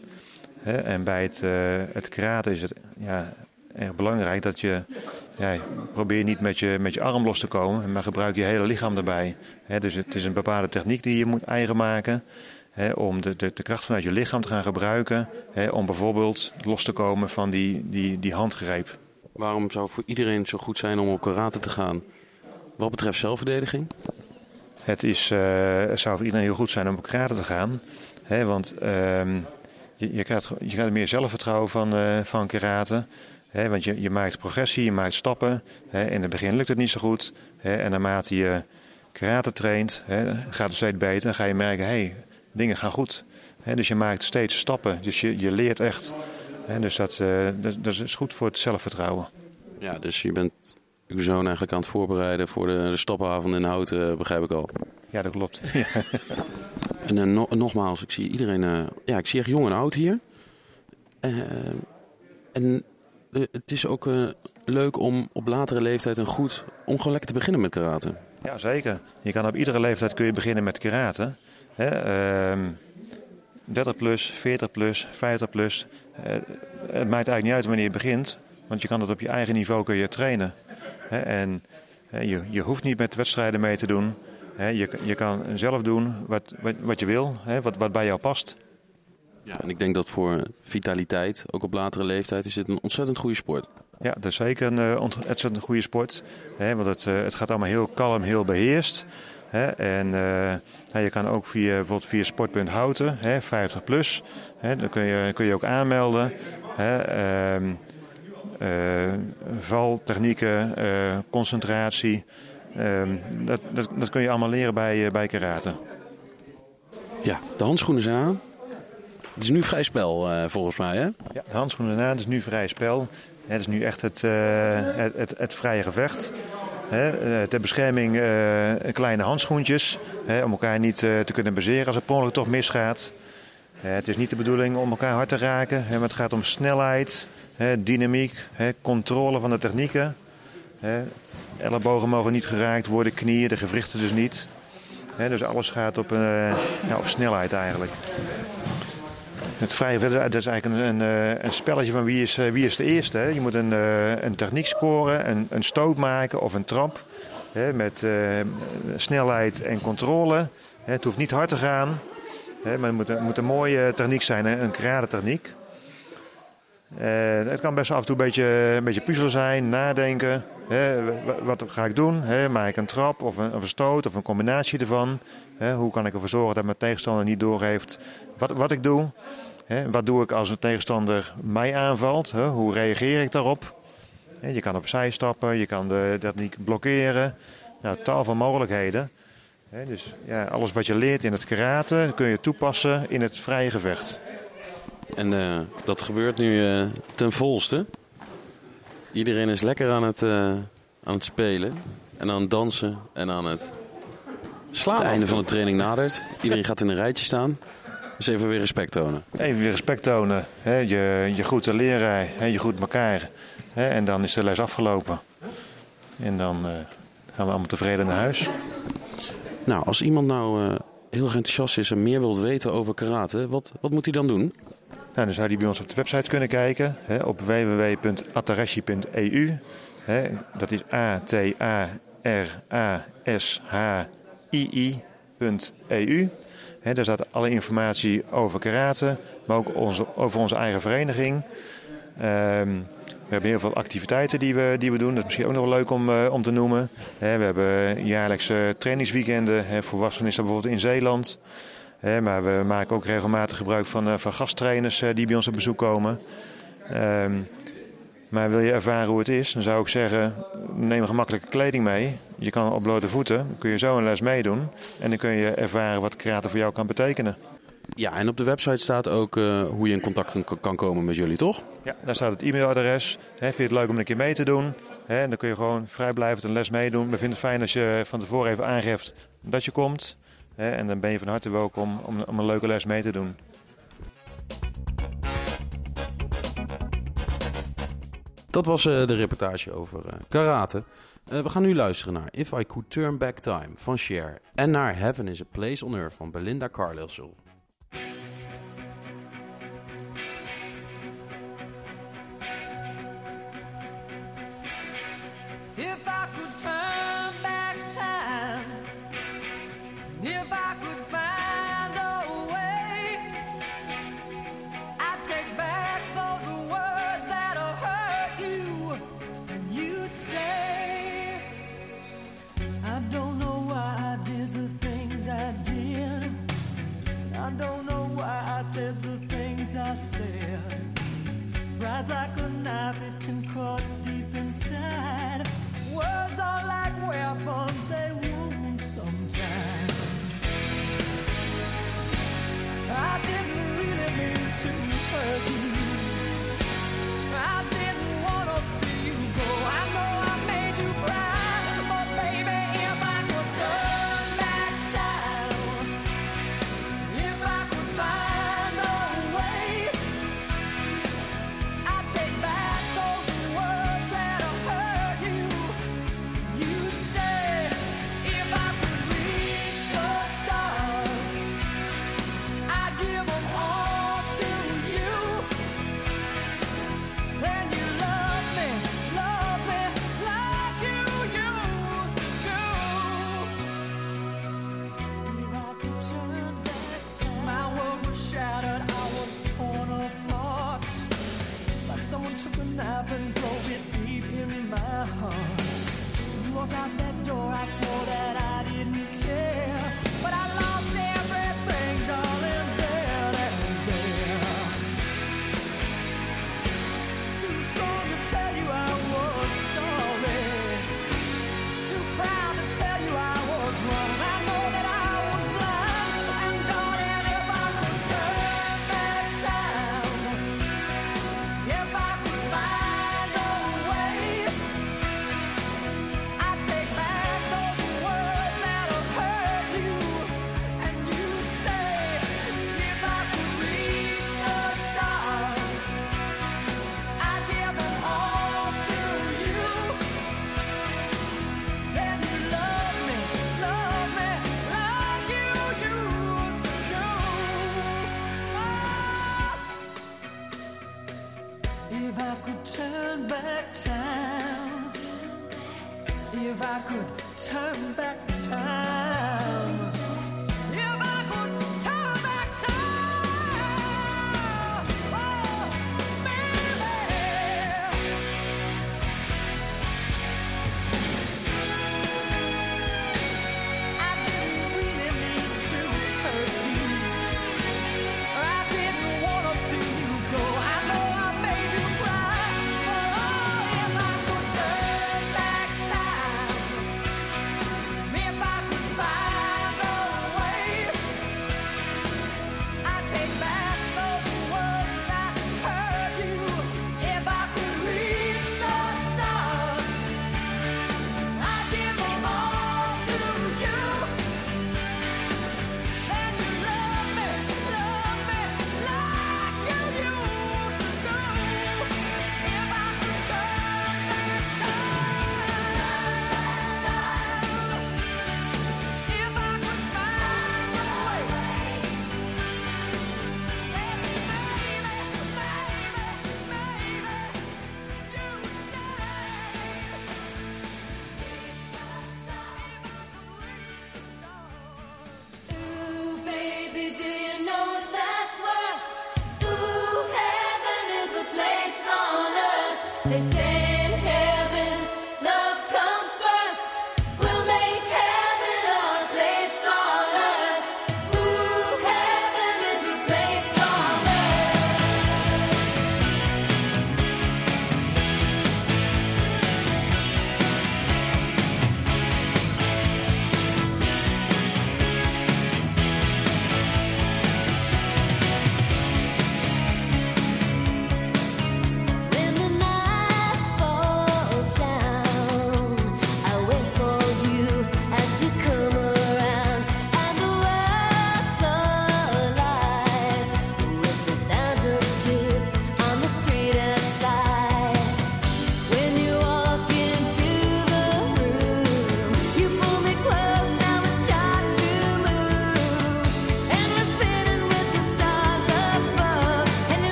Hè, en bij het, eh, het karate is het ja, erg belangrijk dat je, ja, probeer niet met je, met je arm los te komen, maar gebruik je hele lichaam. Hè, dus het is een bepaalde techniek die je moet eigen maken. Om de, de, de kracht vanuit je lichaam te gaan gebruiken. Om bijvoorbeeld los te komen van die, die, die handgreep. Waarom zou het voor iedereen zo goed zijn om op karate te gaan? Wat betreft zelfverdediging? Het, is, eh, het zou voor iedereen heel goed zijn om op karate te gaan. Want ehm, je, je, krijgt, je krijgt meer zelfvertrouwen van, eh, van karate. Want je, je maakt progressie, je maakt stappen. In het begin lukt het niet zo goed. En naarmate je karate traint, gaat het steeds beter. Dan ga je merken, hé, hey, dingen gaan goed. Dus je maakt steeds stappen. Dus je, je leert echt. Dus dat, eh, dat, dat is goed voor het zelfvertrouwen. Ja, dus je bent uw zoon eigenlijk aan het voorbereiden voor de, de stapavond in Houten, eh, begrijp ik al. Ja, dat klopt. En no- nogmaals, ik zie iedereen, ja, ik zie echt jong en oud hier. En het is ook leuk om op latere leeftijd een goed, om gewoon lekker te beginnen met karate. Ja, zeker. Je kan op iedere leeftijd kun je beginnen met karate. Hè, ehm, 30 plus, 40 plus, 50 plus. Eh, het maakt eigenlijk niet uit wanneer je begint. Want je kan het op je eigen niveau kun je trainen. Hè, en je, je hoeft niet met wedstrijden mee te doen. Hè, je, je kan zelf doen wat, wat, wat je wil, hè, wat, wat bij jou past. Ja, en ik denk dat voor vitaliteit, ook op latere leeftijd, is dit een ontzettend goede sport. Ja, dat is zeker een eh, ont- ontzettend goede sport. Hè, want het, eh, het gaat allemaal heel kalm, heel beheerst. Hè, en eh, je kan ook via, bijvoorbeeld via Sportpunt Houten, hè, 50 plus. Hè, dan kun je, kun je ook aanmelden. Hè, ehm, eh, valtechnieken, eh, concentratie. Ehm, dat, dat, dat kun je allemaal leren bij, bij karate. Ja, de handschoenen zijn aan. Het is nu vrij spel, volgens mij, hè? Ja, de handschoenen aan, het is nu vrij spel. Het is nu echt het, het, het, het vrije gevecht. Eh, ter bescherming eh, kleine handschoentjes. Om elkaar niet eh, te kunnen bezeren als het per toch misgaat. Het is niet de bedoeling om elkaar hard te raken. Maar het gaat om snelheid, dynamiek, controle van de technieken. Ellebogen mogen niet geraakt worden, knieën, de gewrichten dus niet. Dus alles gaat op, ja, op snelheid eigenlijk. Het vrije dat is eigenlijk een, een, eh, een spelletje van wie is, eh, wie is de eerste. Hè? Je moet een, eh, een techniek scoren, een, een stoot maken of een trap. Hè? Met snelheid en controle. Hè? Het hoeft niet hard te gaan. Hè? Maar het moet, moet een mooie techniek zijn, een karate techniek. Eh, het kan best af en toe een beetje, een beetje puzzel zijn, nadenken. Hè? Wa- Wat ga ik doen? Hè? Maak ik een trap of een, een stoot of een combinatie ervan? Hè? Hoe kan ik ervoor zorgen dat mijn tegenstander niet doorheeft wat, wat ik doe? Wat doe ik als een tegenstander mij aanvalt? Hoe reageer ik daarop? Je kan opzij stappen, je kan de techniek blokkeren. Nou, tal van mogelijkheden. Dus ja, alles wat je leert in het karate kun je toepassen in het vrije gevecht. En eh, dat gebeurt nu eh, ten volste. Iedereen is lekker aan het, eh, aan het spelen. En aan het dansen. En aan het slaan. Het einde van de training nadert. Iedereen gaat in een rijtje staan. Dus even weer respect tonen. Even weer respect tonen. Hè? Je, je groet de leraar, hè? je groet elkaar. Hè? En dan is de les afgelopen. En dan eh, gaan we allemaal tevreden naar huis. Nou, als iemand nou eh, heel erg enthousiast is en meer wilt weten over karate, wat, wat moet hij dan doen? Nou, dan zou die bij ons op de website kunnen kijken. Hè? Op www.atarashi.eu. Dat is A-T-A-R-A-S-H-I-I.eu. Hè, Daar staat alle informatie over karate, maar ook over onze eigen vereniging. Ehm, we hebben heel veel activiteiten die we, die we doen. Dat is misschien ook nog wel leuk om, eh, om te noemen. We hebben jaarlijkse trainingsweekenden. Voor volwassenen is dat bijvoorbeeld in Zeeland. Maar we maken ook regelmatig gebruik van, eh, van gasttrainers eh, die bij ons op bezoek komen. Ehm, maar wil je ervaren hoe het is, dan zou ik zeggen, neem gemakkelijke kleding mee. Je kan op blote voeten, kun je zo een les meedoen. En dan kun je ervaren wat karate voor jou kan betekenen. Ja, en op de website staat ook eh, hoe je in contact kan- komen met jullie, toch? Ja, daar staat het e-mailadres. Hè, vind je het leuk om een keer mee te doen? En dan kun je gewoon vrijblijvend een les meedoen. We vinden het fijn als je van tevoren even aangeeft dat je komt. En dan ben je van harte welkom om, om een leuke les mee te doen. Dat was eh, de reportage over eh, karate. Eh, we gaan nu luisteren naar If I Could Turn Back Time van Cher. En naar Heaven is a Place on Earth van Belinda Carlisle.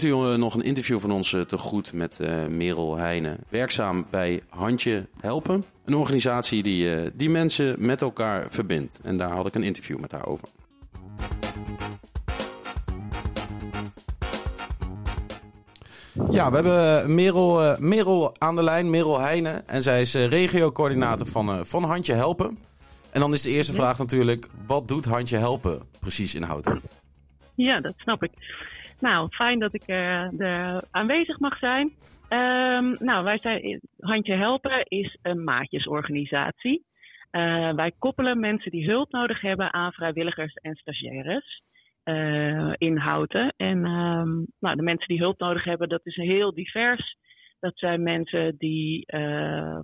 heeft u nog een interview van ons eh, te goed met eh, Merel Heijnen. Werkzaam bij Handje Helpen. Een organisatie die, eh, die mensen met elkaar verbindt. En daar had ik een interview met haar over. Ja, we hebben Merel, Merel aan de lijn, Merel Heijnen. En zij is uh, regiocoördinator van, uh, van Handje Helpen. En dan is de eerste vraag natuurlijk, wat doet Handje Helpen precies in Houten? Ja, dat snap ik. Nou, fijn dat ik eh, er aanwezig mag zijn. Ehm, nou, wij zijn Handje Helpen is een maatjesorganisatie. Eh, wij koppelen mensen die hulp nodig hebben aan vrijwilligers en stagiaires uh, in Houten. En ehm, nou, de mensen die hulp nodig hebben, dat is heel divers. Dat zijn mensen die,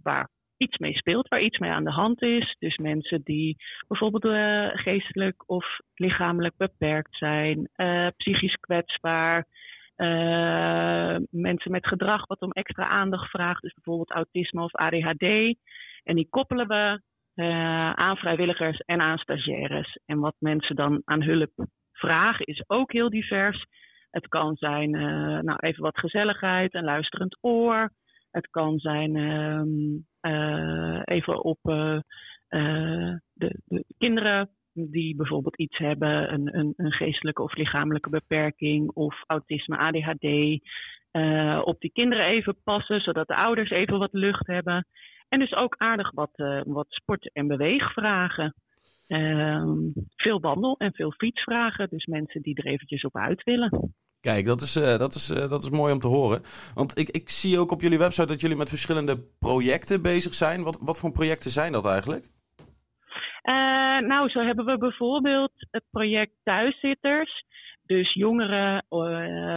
waar iets mee speelt, waar iets mee aan de hand is. Dus mensen die bijvoorbeeld eh, geestelijk of lichamelijk beperkt zijn, eh, psychisch kwetsbaar. Eh, mensen met gedrag wat om extra aandacht vraagt, dus bijvoorbeeld autisme of ADHD. En die koppelen we aan vrijwilligers en aan stagiaires. En wat mensen dan aan hulp vragen is ook heel divers. Het kan zijn, nou even wat gezelligheid, een luisterend oor, het kan zijn ehm, eh, even op eh, eh, de, de kinderen die bijvoorbeeld iets hebben, een, een, een geestelijke of lichamelijke beperking of autisme, ADHD. op die kinderen even passen, zodat de ouders even wat lucht hebben. En dus ook aardig wat, wat sport- en beweegvragen. Ehm, veel wandel- en veel fietsvragen. Dus mensen die er eventjes op uit willen. Kijk, dat is, eh, dat, is, eh, dat is mooi om te horen. Want ik, ik zie ook op jullie website dat jullie met verschillende projecten bezig zijn. Wat, wat voor projecten zijn dat eigenlijk? Eh, nou, zo hebben we bijvoorbeeld het project Thuiszitters. Dus jongeren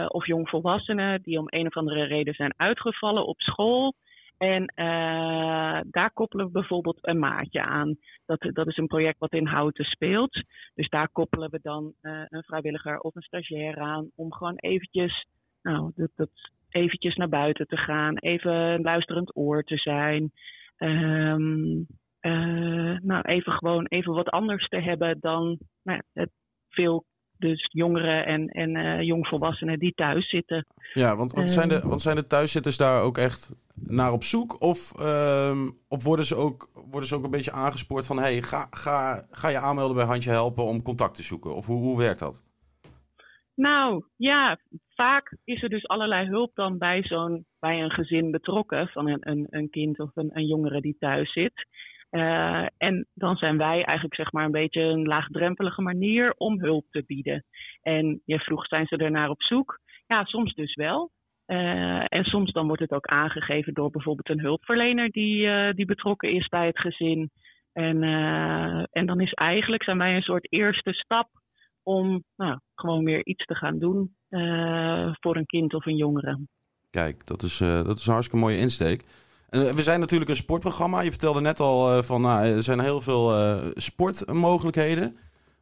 of jongvolwassenen die om een of andere reden zijn uitgevallen op school. En eh, daar koppelen we bijvoorbeeld een maatje aan. Dat, dat is een project wat in Houten speelt. Dus daar koppelen we dan eh, een vrijwilliger of een stagiair aan. Om gewoon eventjes, nou, dat, dat eventjes naar buiten te gaan. Even een luisterend oor te zijn. Ehm, eh, nou, even gewoon even wat anders te hebben dan nou, het veel dus jongeren en, en eh, jongvolwassenen die thuis zitten. Ja, want, want, zijn de, Ehm. want zijn de thuiszitters daar ook echt naar op zoek? Of, ehm, of worden, ze ook, worden ze ook een beetje aangespoord van... hey, ga, ga, ga je aanmelden bij Handje Helpen om contact te zoeken? Of hoe, hoe werkt dat? Nou ja, vaak is er dus allerlei hulp dan bij zo'n bij een gezin betrokken van een, een, een kind of een, een jongere die thuis zit. Eh, en dan zijn wij eigenlijk zeg maar een beetje een laagdrempelige manier om hulp te bieden. En je vroeg, zijn ze ernaar op zoek? Ja, soms dus wel. Eh, en soms dan wordt het ook aangegeven door bijvoorbeeld een hulpverlener die, eh, die betrokken is bij het gezin. En, eh, en dan is eigenlijk, zijn wij een soort eerste stap om nou, gewoon weer iets te gaan doen voor een kind of een jongere. Kijk, dat is, dat is een hartstikke mooie insteek. We zijn natuurlijk een sportprogramma. Je vertelde net al van nou, er zijn heel veel sportmogelijkheden.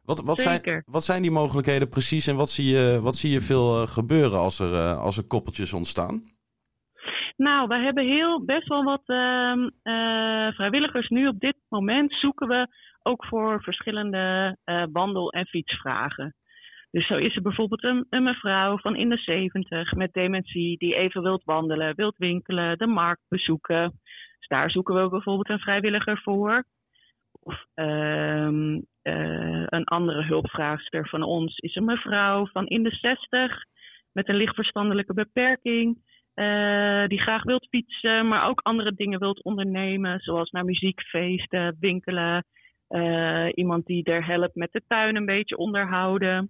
Wat, wat, zijn, wat zijn die mogelijkheden precies en wat zie je, wat zie je veel eh, gebeuren als er, eh, als er koppeltjes ontstaan? Nou, we hebben heel best wel wat ehm, eh, vrijwilligers nu op dit moment zoeken we ook voor verschillende wandel- en fietsvragen. Dus zo is er bijvoorbeeld een, een mevrouw van in de 70 met dementie die even wilt wandelen, wilt winkelen, de markt bezoeken. Dus daar zoeken we bijvoorbeeld een vrijwilliger voor. Of ehm, eh, een andere hulpvraagster van ons is een mevrouw van in de 60 met een lichtverstandelijke beperking. eh, die graag wilt fietsen, maar ook andere dingen wilt ondernemen, zoals naar muziekfeesten, winkelen. eh, iemand die er helpt met de tuin een beetje onderhouden.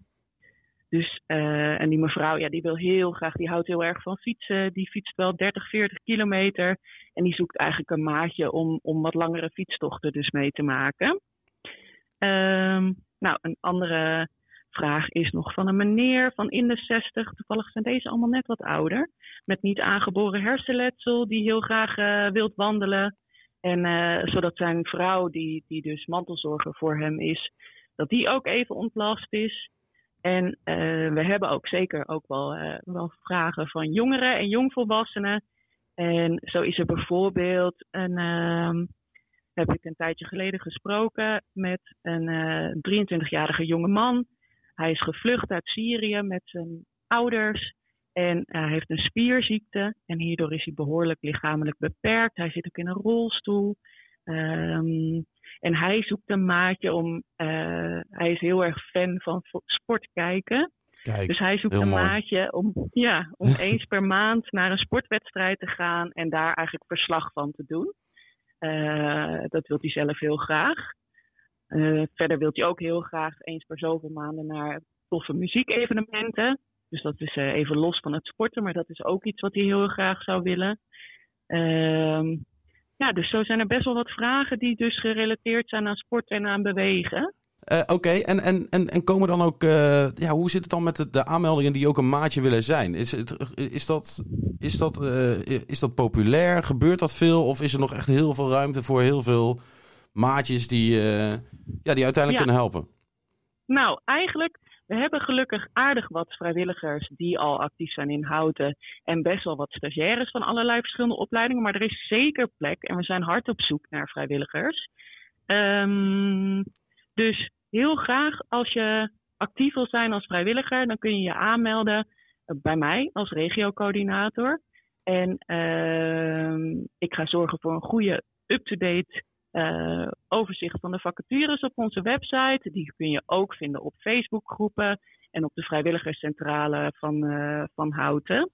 Dus, en die mevrouw, ja, die wil heel graag, die houdt heel erg van fietsen. Die fietst wel 30, 40 kilometer. En die zoekt eigenlijk een maatje om, om wat langere fietstochten dus mee te maken. Ehm, nou, een andere vraag is nog van een meneer van in de 60. Toevallig zijn deze allemaal net wat ouder. Met niet aangeboren hersenletsel, die heel graag eh wilt wandelen. En eh, zodat zijn vrouw, die, die dus mantelzorger voor hem is, dat die ook even ontlast is. En eh, we hebben ook zeker ook wel, wel vragen van jongeren en jongvolwassenen. En zo is er bijvoorbeeld een, ehm, heb ik een tijdje geleden gesproken met een eh 23-jarige jongeman. Hij is gevlucht uit Syrië met zijn ouders. En hij heeft een spierziekte. En hierdoor is hij behoorlijk lichamelijk beperkt. Hij zit ook in een rolstoel. Ehm, en hij zoekt een maatje om. eh, hij is heel erg fan van sport kijken. Kijk, Dus hij zoekt een mooi. maatje om, ja, om eens per maand naar een sportwedstrijd te gaan en daar eigenlijk verslag van te doen. Eh, dat wil hij zelf heel graag. Eh, verder wil hij ook heel graag eens per zoveel maanden naar toffe muziekevenementen. Dus dat is eh, even los van het sporten, maar dat is ook iets wat hij heel graag zou willen. Ehm, ja, dus zo zijn er best wel wat vragen die dus gerelateerd zijn aan sport en aan bewegen. Eh, Oké, en, en, en, en komen dan ook... eh, ja, hoe zit het dan met de, de aanmeldingen die ook een maatje willen zijn? Is, het, is, dat, is, dat, eh, is dat populair? Gebeurt dat veel? Of is er nog echt heel veel ruimte voor heel veel maatjes die, ja, die uiteindelijk Ja. kunnen helpen? Nou, eigenlijk we hebben gelukkig aardig wat vrijwilligers die al actief zijn in Houten. En best wel wat stagiaires van allerlei verschillende opleidingen. Maar er is zeker plek en we zijn hard op zoek naar vrijwilligers. Ehm, dus heel graag als je actief wil zijn als vrijwilliger, dan kun je je aanmelden bij mij als regiocoördinator. En ehm, ik ga zorgen voor een goede up-to-date eh, overzicht van de vacatures op onze website. Die kun je ook vinden op Facebookgroepen en op de vrijwilligerscentrale van, eh, van Houten.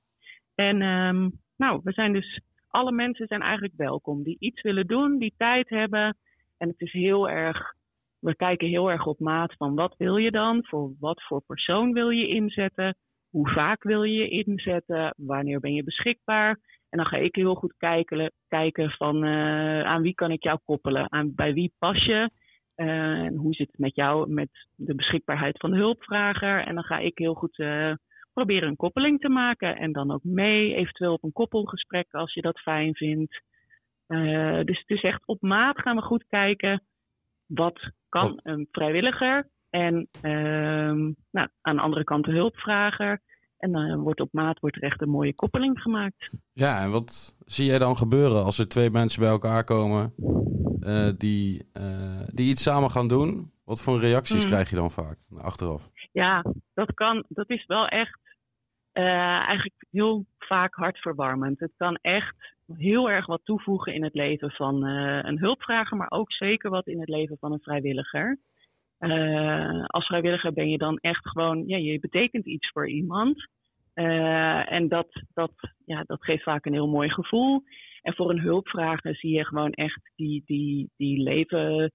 En ehm, nou, we zijn dus, alle mensen zijn eigenlijk welkom die iets willen doen, die tijd hebben. En het is heel erg, we kijken heel erg op maat van wat wil je dan? Voor wat voor persoon wil je inzetten? Hoe vaak wil je inzetten? Wanneer ben je beschikbaar? En dan ga ik heel goed kijken, kijken van eh, aan wie kan ik jou koppelen? Aan, bij wie pas je? Eh, en hoe zit het met jou met de beschikbaarheid van de hulpvrager? En dan ga ik heel goed eh, proberen een koppeling te maken. En dan ook mee, eventueel op een koppelgesprek als je dat fijn vindt. Dus het is echt op maat gaan we goed kijken. Wat kan een vrijwilliger? En ehm, nou, aan de andere kant de hulpvrager. En dan wordt op maat wordt er echt een mooie koppeling gemaakt. Ja, en wat zie jij dan gebeuren als er twee mensen bij elkaar komen eh, die, eh, die iets samen gaan doen? Wat voor reacties Hmm. krijg je dan vaak achteraf? Ja, dat kan. Dat is wel echt eh, eigenlijk heel vaak hartverwarmend. Het kan echt heel erg wat toevoegen in het leven van eh, een hulpvrager, maar ook zeker wat in het leven van een vrijwilliger. Eh, als vrijwilliger ben je dan echt gewoon, ja, je betekent iets voor iemand. Eh, en dat, dat, ja, dat geeft vaak een heel mooi gevoel. En voor een hulpvrager zie je gewoon echt die, die, die leven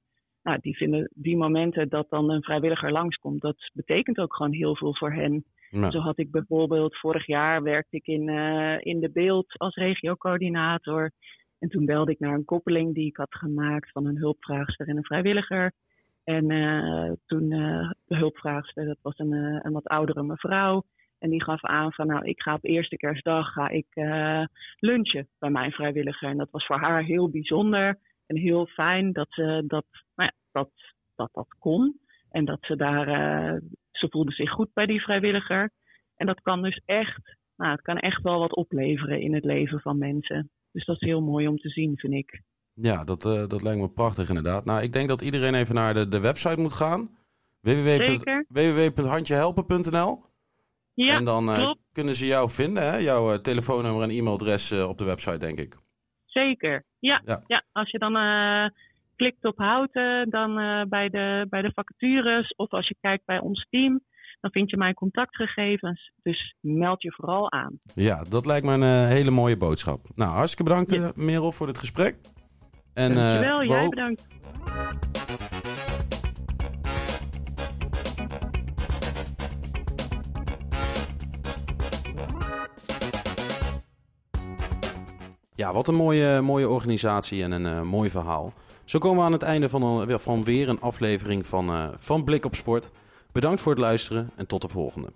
nou, die vinden die momenten dat dan een vrijwilliger langskomt, dat betekent ook gewoon heel veel voor hen. Zo had ik bijvoorbeeld vorig jaar werkte ik in, eh, in de beeld als regiocoördinator. En toen belde ik naar een koppeling die ik had gemaakt van een hulpvraagster en een vrijwilliger. En eh, toen eh, de hulpvraagster, dat was een, een wat oudere mevrouw. En die gaf aan van nou, ik ga op eerste kerstdag ga ik lunchen bij mijn vrijwilliger. En dat was voor haar heel bijzonder en heel fijn dat ze dat, nou ja, dat, dat, dat kon. En dat ze daar, ze voelde zich goed bij die vrijwilliger. En dat kan dus echt, nou, het kan echt wel wat opleveren in het leven van mensen. Dus dat is heel mooi om te zien, vind ik. Ja, dat, eh, dat lijkt me prachtig inderdaad. Nou, ik denk dat iedereen even naar de, de website moet gaan. Www.handjehelpen.nl Ja, En dan eh, kunnen ze jou vinden, hè? jouw eh, telefoonnummer en e-mailadres op de website, denk ik. Zeker. Ja, Ja. ja. als je dan klikt op houten, dan eh, bij, de, bij de vacatures of als je kijkt bij ons team, dan vind je mijn contactgegevens. Dus meld je vooral aan. Ja, dat lijkt me een eh, hele mooie boodschap. Nou, hartstikke bedankt, eh, Merel, voor dit gesprek. En, Dankjewel, we jij hoop- bedankt. Ja, wat een mooie, mooie organisatie en een mooi verhaal. Zo komen we aan het einde van, van weer een aflevering van, eh, van Blik op Sport. Bedankt voor het luisteren en tot de volgende.